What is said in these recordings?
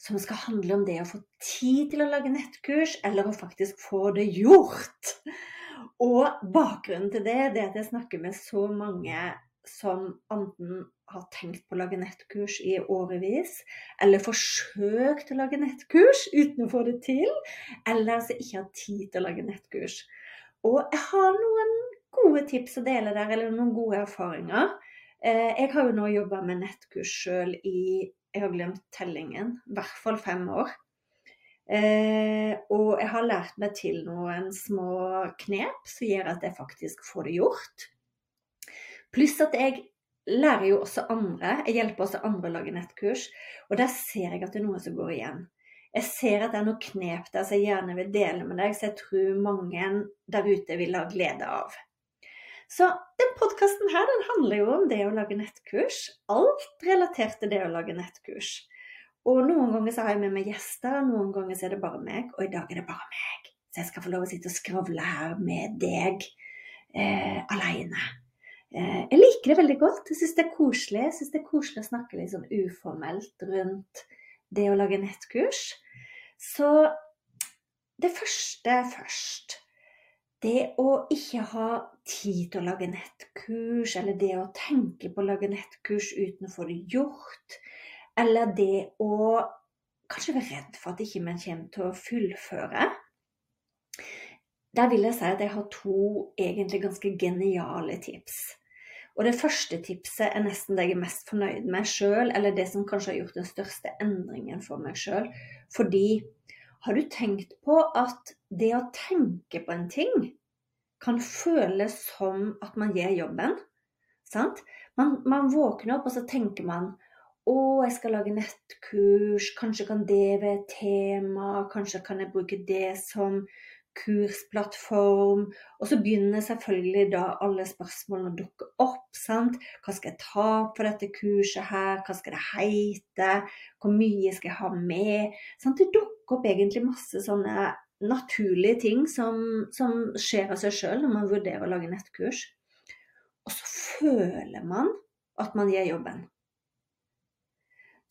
som skal handle om det å få tid til å lage nettkurs, eller å faktisk få det gjort. Og bakgrunnen til det, det er at jeg snakker med så mange som enten har tenkt på å lage nettkurs i årevis, eller forsøkt å lage nettkurs uten å få det til, eller som ikke har tid til å lage nettkurs. Og jeg har noen gode tips å dele der, eller noen gode erfaringer. Eh, jeg har jo nå jobba med nettkurs sjøl i jeg har glemt tellingen. I hvert fall fem år. Eh, og jeg har lært meg til noen små knep som gjør at jeg faktisk får det gjort. Pluss at jeg lærer jo også andre. Jeg hjelper også andre å lage nettkurs. Og der ser jeg at det er noe som går igjen. Jeg ser at det er noen knep der som jeg gjerne vil dele med deg, så jeg tror mange der ute vil ha glede av. Så den podkasten her den handler jo om det å lage nettkurs. Alt relatert til det å lage nettkurs. Og noen ganger så har jeg med meg gjester, noen ganger så er det bare meg, og i dag er det bare meg. Så jeg skal få lov å sitte og skravle her med deg eh, aleine. Eh, jeg liker det veldig godt. Jeg syns det er koselig. Jeg syns det er koselig å snakke litt sånn uformelt rundt det å lage nettkurs. Så det første først det å ikke ha tid til å lage nettkurs, eller det å tenke på å lage nettkurs uten å få det gjort, eller det å kanskje være redd for at ikke man kommer til å fullføre Der vil jeg si at jeg har to egentlig ganske geniale tips. Og det første tipset er nesten det jeg er mest fornøyd med sjøl, eller det som kanskje har gjort den største endringen for meg sjøl. Fordi har du tenkt på at det å tenke på en ting kan føles som at man gjør jobben? Sant? Man, man våkner opp, og så tenker man å, jeg skal lage nettkurs, kanskje kan det være et tema, kanskje kan jeg bruke det som kursplattform. Og så begynner selvfølgelig da alle spørsmålene å dukke opp. sant? Hva skal jeg ta på dette kurset her? Hva skal det heite? Hvor mye skal jeg ha med? Sant? Det dukker opp egentlig masse sånne naturlige ting som, som skjer av seg sjøl når man vurderer å lage nettkurs. Og så føler man at man gjør jobben.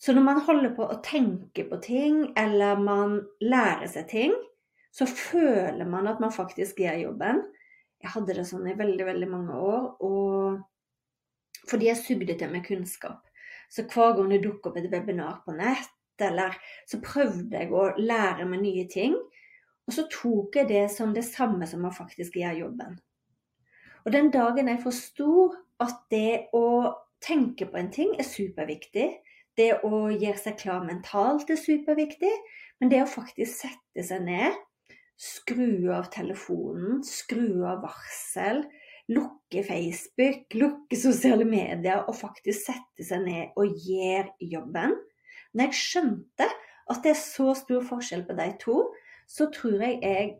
Så når man holder på å tenke på ting, eller man lærer seg ting, så føler man at man faktisk gjør jobben. Jeg hadde det sånn i veldig, veldig mange år. Og fordi jeg sugde til meg kunnskap. Så hver gang det dukker opp et webinar på nett, eller så prøvde jeg å lære meg nye ting. Og så tok jeg det som det samme som å faktisk gjøre jobben. Og den dagen jeg forsto at det å tenke på en ting er superviktig, det å gjøre seg klar mentalt er superviktig, men det å faktisk sette seg ned skru av telefonen, skru av varsel, lukke Facebook, lukke sosiale medier og faktisk sette seg ned og gjøre jobben. Når jeg skjønte at det er så stor forskjell på de to, så tror jeg jeg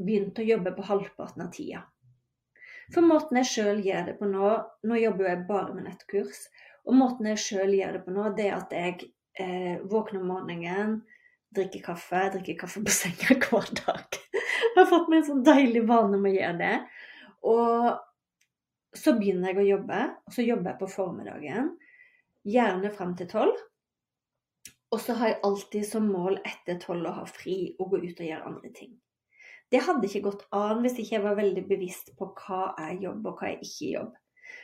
begynte å jobbe på halvparten av tida. For måten jeg sjøl gjør det på nå Nå jobber jeg bare med nettkurs. Og måten jeg sjøl gjør det på nå, det er at jeg eh, våkner om morgenen, drikke kaffe. Drikke kaffe på senga hver dag. Jeg har fått meg en sånn deilig vane med å gjøre det. Og så begynner jeg å jobbe, og så jobber jeg på formiddagen. Gjerne frem til tolv. Og så har jeg alltid som mål etter tolv å ha fri og gå ut og gjøre andre ting. Det hadde ikke gått an hvis ikke jeg var veldig bevisst på hva er jobb og hva er ikke jobb.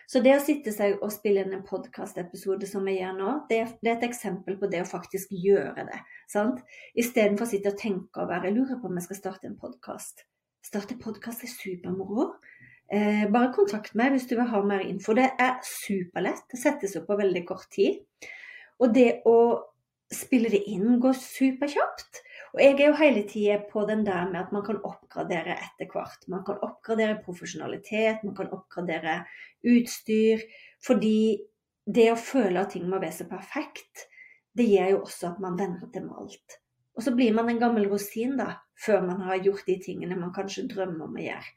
Så det å sitte seg og spille inn en podkastepisode som jeg gjør nå, det det er, et eksempel på det å faktisk gjøre det. sant? Istedenfor å sitte og tenke over jeg lurer på om jeg skal starte en podkast. Starte podkast er supermoro. Eh, bare kontakt meg hvis du vil ha mer info. Det er superlett. Det settes opp på veldig kort tid. Og det å spille det inn går superkjapt. Og jeg er jo hele tida på den der med at man kan oppgradere etter hvert. Man kan oppgradere profesjonalitet, man kan oppgradere utstyr. Fordi det å føle at ting må være så perfekt, det gjør jo også at man venter med alt. Og så blir man en gammel rosin da, før man har gjort de tingene man kanskje drømmer om å gjøre.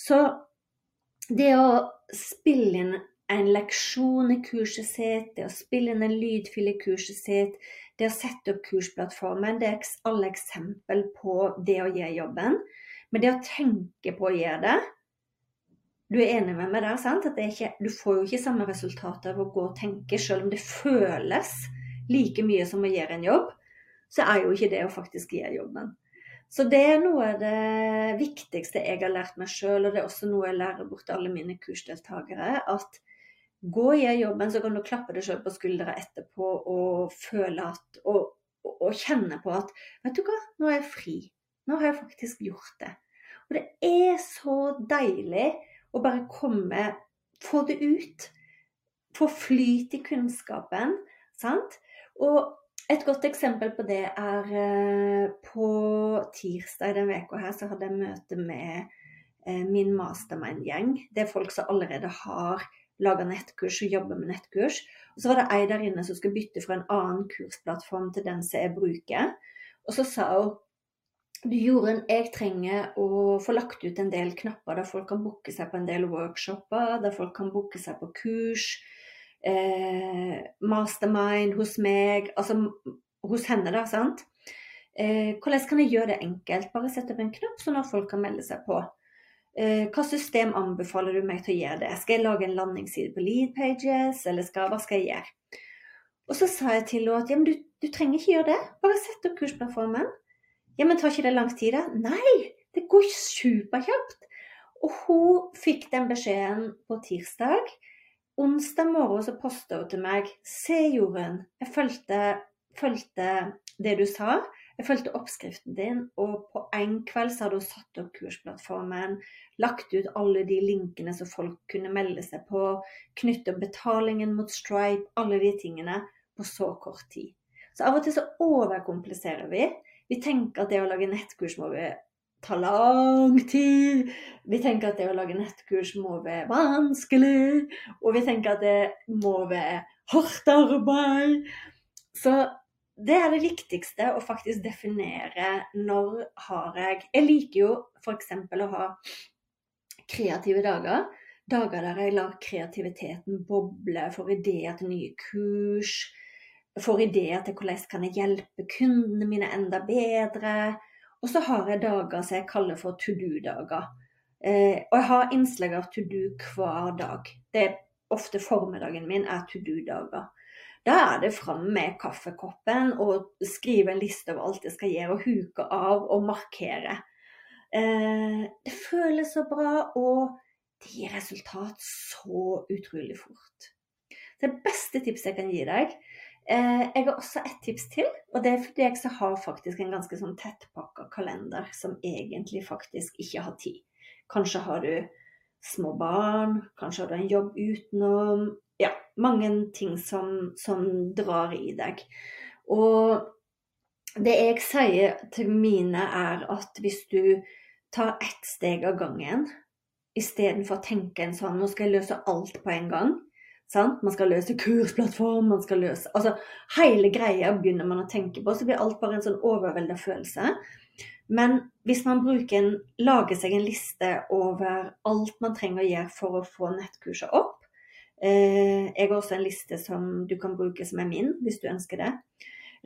Så det å spille inn en leksjon i kurset sitt, det å spille inn en lydfil i kurset sitt, det å sette opp kursplattformen, det er alle eksempel på det å gjøre jobben. Men det å tenke på å gjøre det Du er enig med meg der, sant? At ikke, du får jo ikke samme resultat av å gå og tenke, selv om det føles like mye som å gjøre en jobb. Så er jo ikke det å faktisk gjøre jobben. Så det er noe av det viktigste jeg har lært meg sjøl, og det er også noe jeg lærer bort til alle mine kursdeltakere. At gå og jobben, så kan du klappe deg sjøl på skuldra etterpå og føle at og, og, og, kjenne på at Vet du hva, nå er jeg fri. Nå har jeg faktisk gjort det. Og det er så deilig å bare komme Få det ut. Få flyt i kunnskapen. Sant? Og et godt eksempel på det er eh, på tirsdag i denne veka her så hadde jeg møte med eh, min mastermind-gjeng. Det er folk som allerede har lager nettkurs og jobber med nettkurs. Og så var det ei der inne som skulle bytte fra en annen kursplattform til den som jeg bruker. Og så sa hun du Jorunn, jeg trenger å få lagt ut en del knapper der folk kan booke seg på en del workshoper, der folk kan booke seg på kurs. Eh, mastermind hos meg, altså hos henne, da, sant. Eh, hvordan kan jeg gjøre det enkelt? Bare sette opp en knapp sånn at folk kan melde seg på. Eh, hva system anbefaler du meg til å gjøre det? Skal jeg lage en landingsside på lead pages, eller skal, hva skal jeg gjøre? Og så sa jeg til henne at ja, du, du, trenger ikke gjøre det, bare sett opp kursplattformen. Ja, men tar ikke det lang tid, da? Nei, det går superkjapt. Og hun fikk den beskjeden på tirsdag. Onsdag morgen så posta hun til meg Se, Jorunn, jeg fulgte, fulgte det du sa. Jeg fulgte oppskriften din, og på en kveld så hadde hun satt opp kursplattformen, lagt ut alle de linkene som folk kunne melde seg på, knytte betalingen mot Stripe, alle de tingene, på så kort tid. Så av og til så overkompliserer vi. Vi tenker at det å lage nettkurs må vi ta lang tid. Vi tenker at det å lage nettkurs må være vanskelig. Og vi tenker at det må være hardt arbeid. Så det er det viktigste å faktisk definere når har jeg Jeg liker jo f.eks. å ha kreative dager. Dager der jeg lar kreativiteten boble, får ideer til nye kurs. Får ideer til hvordan kan jeg hjelpe kundene mine enda bedre. Og så har jeg dager som jeg kaller for to do-dager. Eh, og jeg har innslag av to do hver dag. Det er ofte formiddagen min er to do-dager. Da er det fram med kaffekoppen og skrive en liste over alt jeg skal gjøre, og huke av og markere. Eh, det føles så bra, og det gir resultat så utrolig fort. Det beste tipset jeg kan gi deg eh, Jeg har også et tips til, og det er fordi jeg har faktisk en ganske sånn tettpakka kalender som egentlig faktisk ikke har tid. Kanskje har du små barn, kanskje har du en jobb utenom, mange ting som, som drar i deg. Og det jeg sier til mine, er at hvis du tar ett steg av gangen, istedenfor å tenke en sånn Nå skal jeg løse alt på en gang. Sant? Man skal løse kursplattform, man skal løse Altså hele greia begynner man å tenke på, så blir alt bare en sånn overvelda følelse. Men hvis man en, lager seg en liste over alt man trenger å gjøre for å få nettkurset opp, jeg har også en liste som du kan bruke som er min, hvis du ønsker det.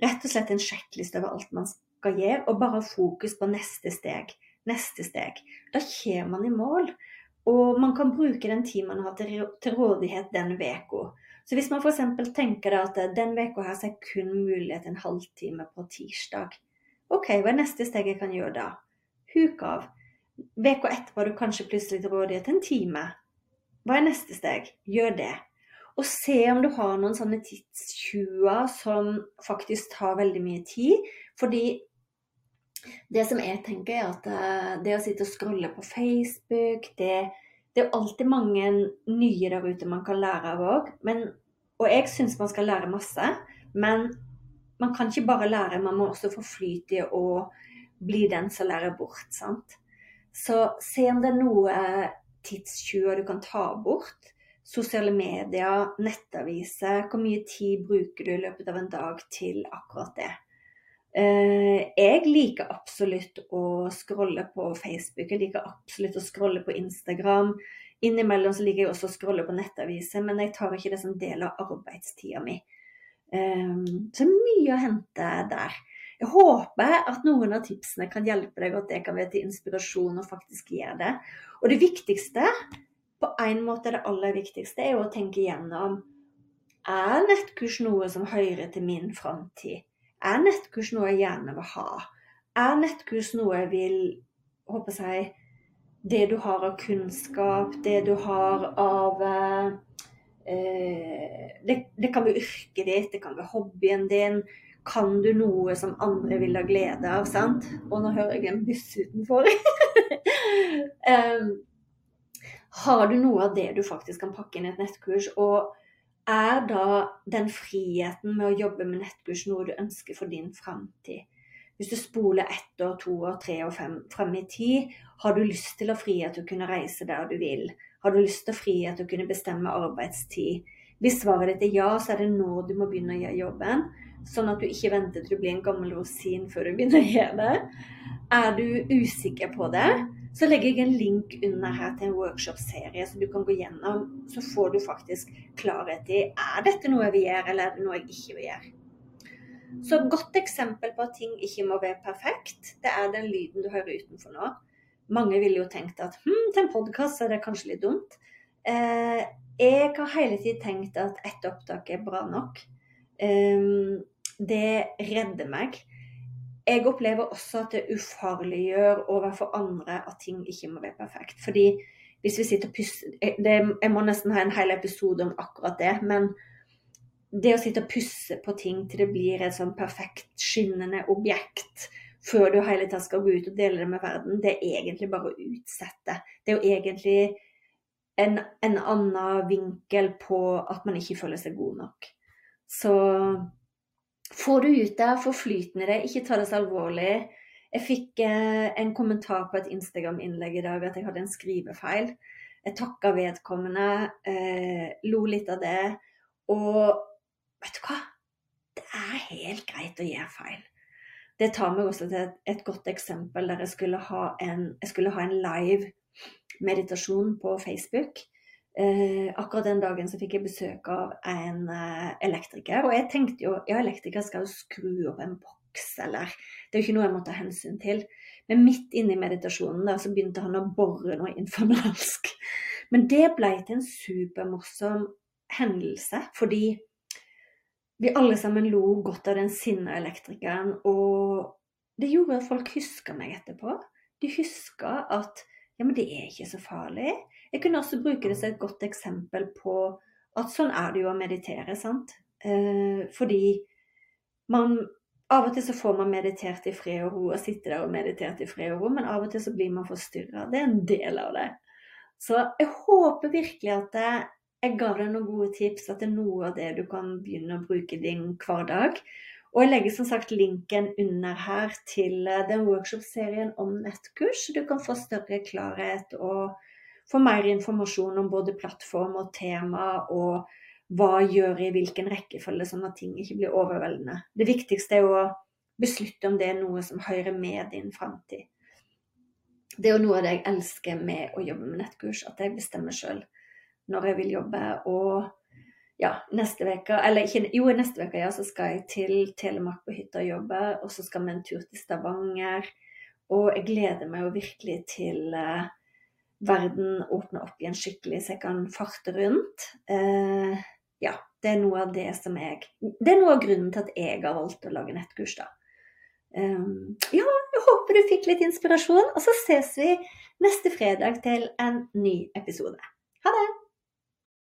Rett og slett en sjekkliste over alt man skal gjøre, og bare fokus på neste steg. Neste steg. Da kommer man i mål. Og man kan bruke den tiden man har til rådighet den uka. Så hvis man f.eks. tenker at den uka her så er kun mulighet en halvtime på tirsdag. OK, hva er neste steg jeg kan gjøre da? Huk av. Uka etterpå har du kanskje plutselig til rådighet en time. Hva er neste steg? Gjør det. Og se om du har noen sånne tidstjuver som faktisk tar veldig mye tid. Fordi det som jeg tenker, er at eh, det å sitte og scrolle på Facebook det, det er alltid mange nye der ute man kan lære av òg. Og jeg syns man skal lære masse. Men man kan ikke bare lære, man må også få flyt i å bli den som lærer bort. sant? Så se om det er noe tidstyver du kan ta bort sosiale medier, nettaviser. Hvor mye tid bruker du i løpet av en dag til akkurat det? Eh, jeg liker absolutt å scrolle på Facebook, jeg liker absolutt å scrolle på Instagram. Innimellom så liker jeg også å scrolle på nettaviser, men jeg tar ikke det som del av arbeidstida mi. Eh, så mye å hente der. Jeg håper at noen av tipsene kan hjelpe deg, og at det kan være til inspirasjon og faktisk gjøre det. Og det viktigste på en måte det aller viktigste er jo å tenke igjennom er nettkurs noe som hører til min framtid? Er nettkurs noe jeg gjerne vil ha? Er nettkurs noe jeg vil håper jeg, Det du har av kunnskap, det du har av eh, det, det, kan være yrket ditt, det kan være hobbyen din. Kan du noe som andre vil ha glede av? sant? Og nå hører jeg en buss utenfor. um, har du noe av det du faktisk kan pakke inn i et nettkurs? Og er da den friheten med å jobbe med nettkurs noe du ønsker for din framtid? Hvis du spoler ett år, to år, tre år fem, frem i tid, har du lyst til å frihet til å kunne reise der du vil? Har du lyst til å frihet til å kunne bestemme arbeidstid? Hvis svaret ditt er ja, så er det nå du må begynne å gjøre jobben. Sånn at du ikke venter til du blir en gammel rosin før du begynner å gjøre det. Er du usikker på det, så legger jeg en link under her til en workshop-serie som du kan gå gjennom. Så får du faktisk klarhet i er dette noe jeg vil gjøre, eller er det noe jeg ikke vil gjøre. Så et godt eksempel på at ting ikke må være perfekt, det er den lyden du hører utenfor nå. Mange ville jo tenkt at hm, til en podkast er det kanskje litt dumt. Eh, jeg har hele tiden tenkt at ett opptak er bra nok. Eh, det redder meg jeg opplever også at det ufarliggjør overfor andre at ting ikke må være perfekt. Fordi hvis vi sitter og pusser Jeg må nesten ha en hel episode om akkurat det. Men det å sitte og pusse på ting til det blir et sånn perfekt skinnende objekt før du hele tatt skal gå ut og dele det med verden, det er egentlig bare å utsette. Det er jo egentlig en, en annen vinkel på at man ikke føler seg god nok. Så få det ut der, få flyten det, ikke ta det så alvorlig. Jeg fikk eh, en kommentar på et Instagram-innlegg i dag at jeg hadde en skrivefeil. Jeg takka vedkommende, eh, lo litt av det. Og vet du hva? Det er helt greit å gjøre feil. Det tar meg også til et, godt eksempel der jeg skulle ha en, skulle ha en live meditasjon på Facebook. Eh, akkurat den dagen så fikk jeg besøk av en eh, elektriker. Og jeg tenkte jo ja, elektriker skal jo skru opp en boks, eller Det er jo ikke noe jeg må ta hensyn til. Men midt inne i meditasjonen der så begynte han å bore noe infernalsk. Men det ble til en supermorsom hendelse, fordi vi alle sammen lo godt av den sinna elektrikeren. Og det gjorde at folk huska meg etterpå. De huska at ja, men det er ikke så farlig. Jeg kunne også bruke det som et godt eksempel på at sånn er det jo å meditere, sant. Eh, fordi man Av og til så får man meditert i fred og ro og sitte der og meditert i fred og ro, men av og til så blir man forstyrra. Det er en del av det. Så jeg håper virkelig at jeg ga deg noen gode tips, at det er noe av det du kan begynne å bruke i din hverdag. Og jeg legger som sagt linken under her til eh, den workshop-serien om nettkurs, du kan få større klarhet og få mer informasjon om både plattform og tema, og hva gjør i hvilken rekkefølge, sånn at ting ikke blir overveldende. Det viktigste er å beslutte om det er noe som hører med din framtid. Det er jo noe av det jeg elsker med å jobbe med nettkurs, at jeg bestemmer sjøl når jeg vil jobbe. Og ja, neste uke, eller ikke, jo, neste uke ja, så skal jeg til Telemark på hytta og jobbe, og så skal vi en tur til Stavanger. Og jeg gleder meg jo virkelig til eh, verden åpner opp igjen skikkelig, så jeg kan farte rundt. Eh, ja, det er noe av det som jeg Det er noe av grunnen til at jeg har valgt å lage nettkurs, da. Um, ja, jeg håper du fikk litt inspirasjon, og så ses vi neste fredag til en ny episode. Ha det!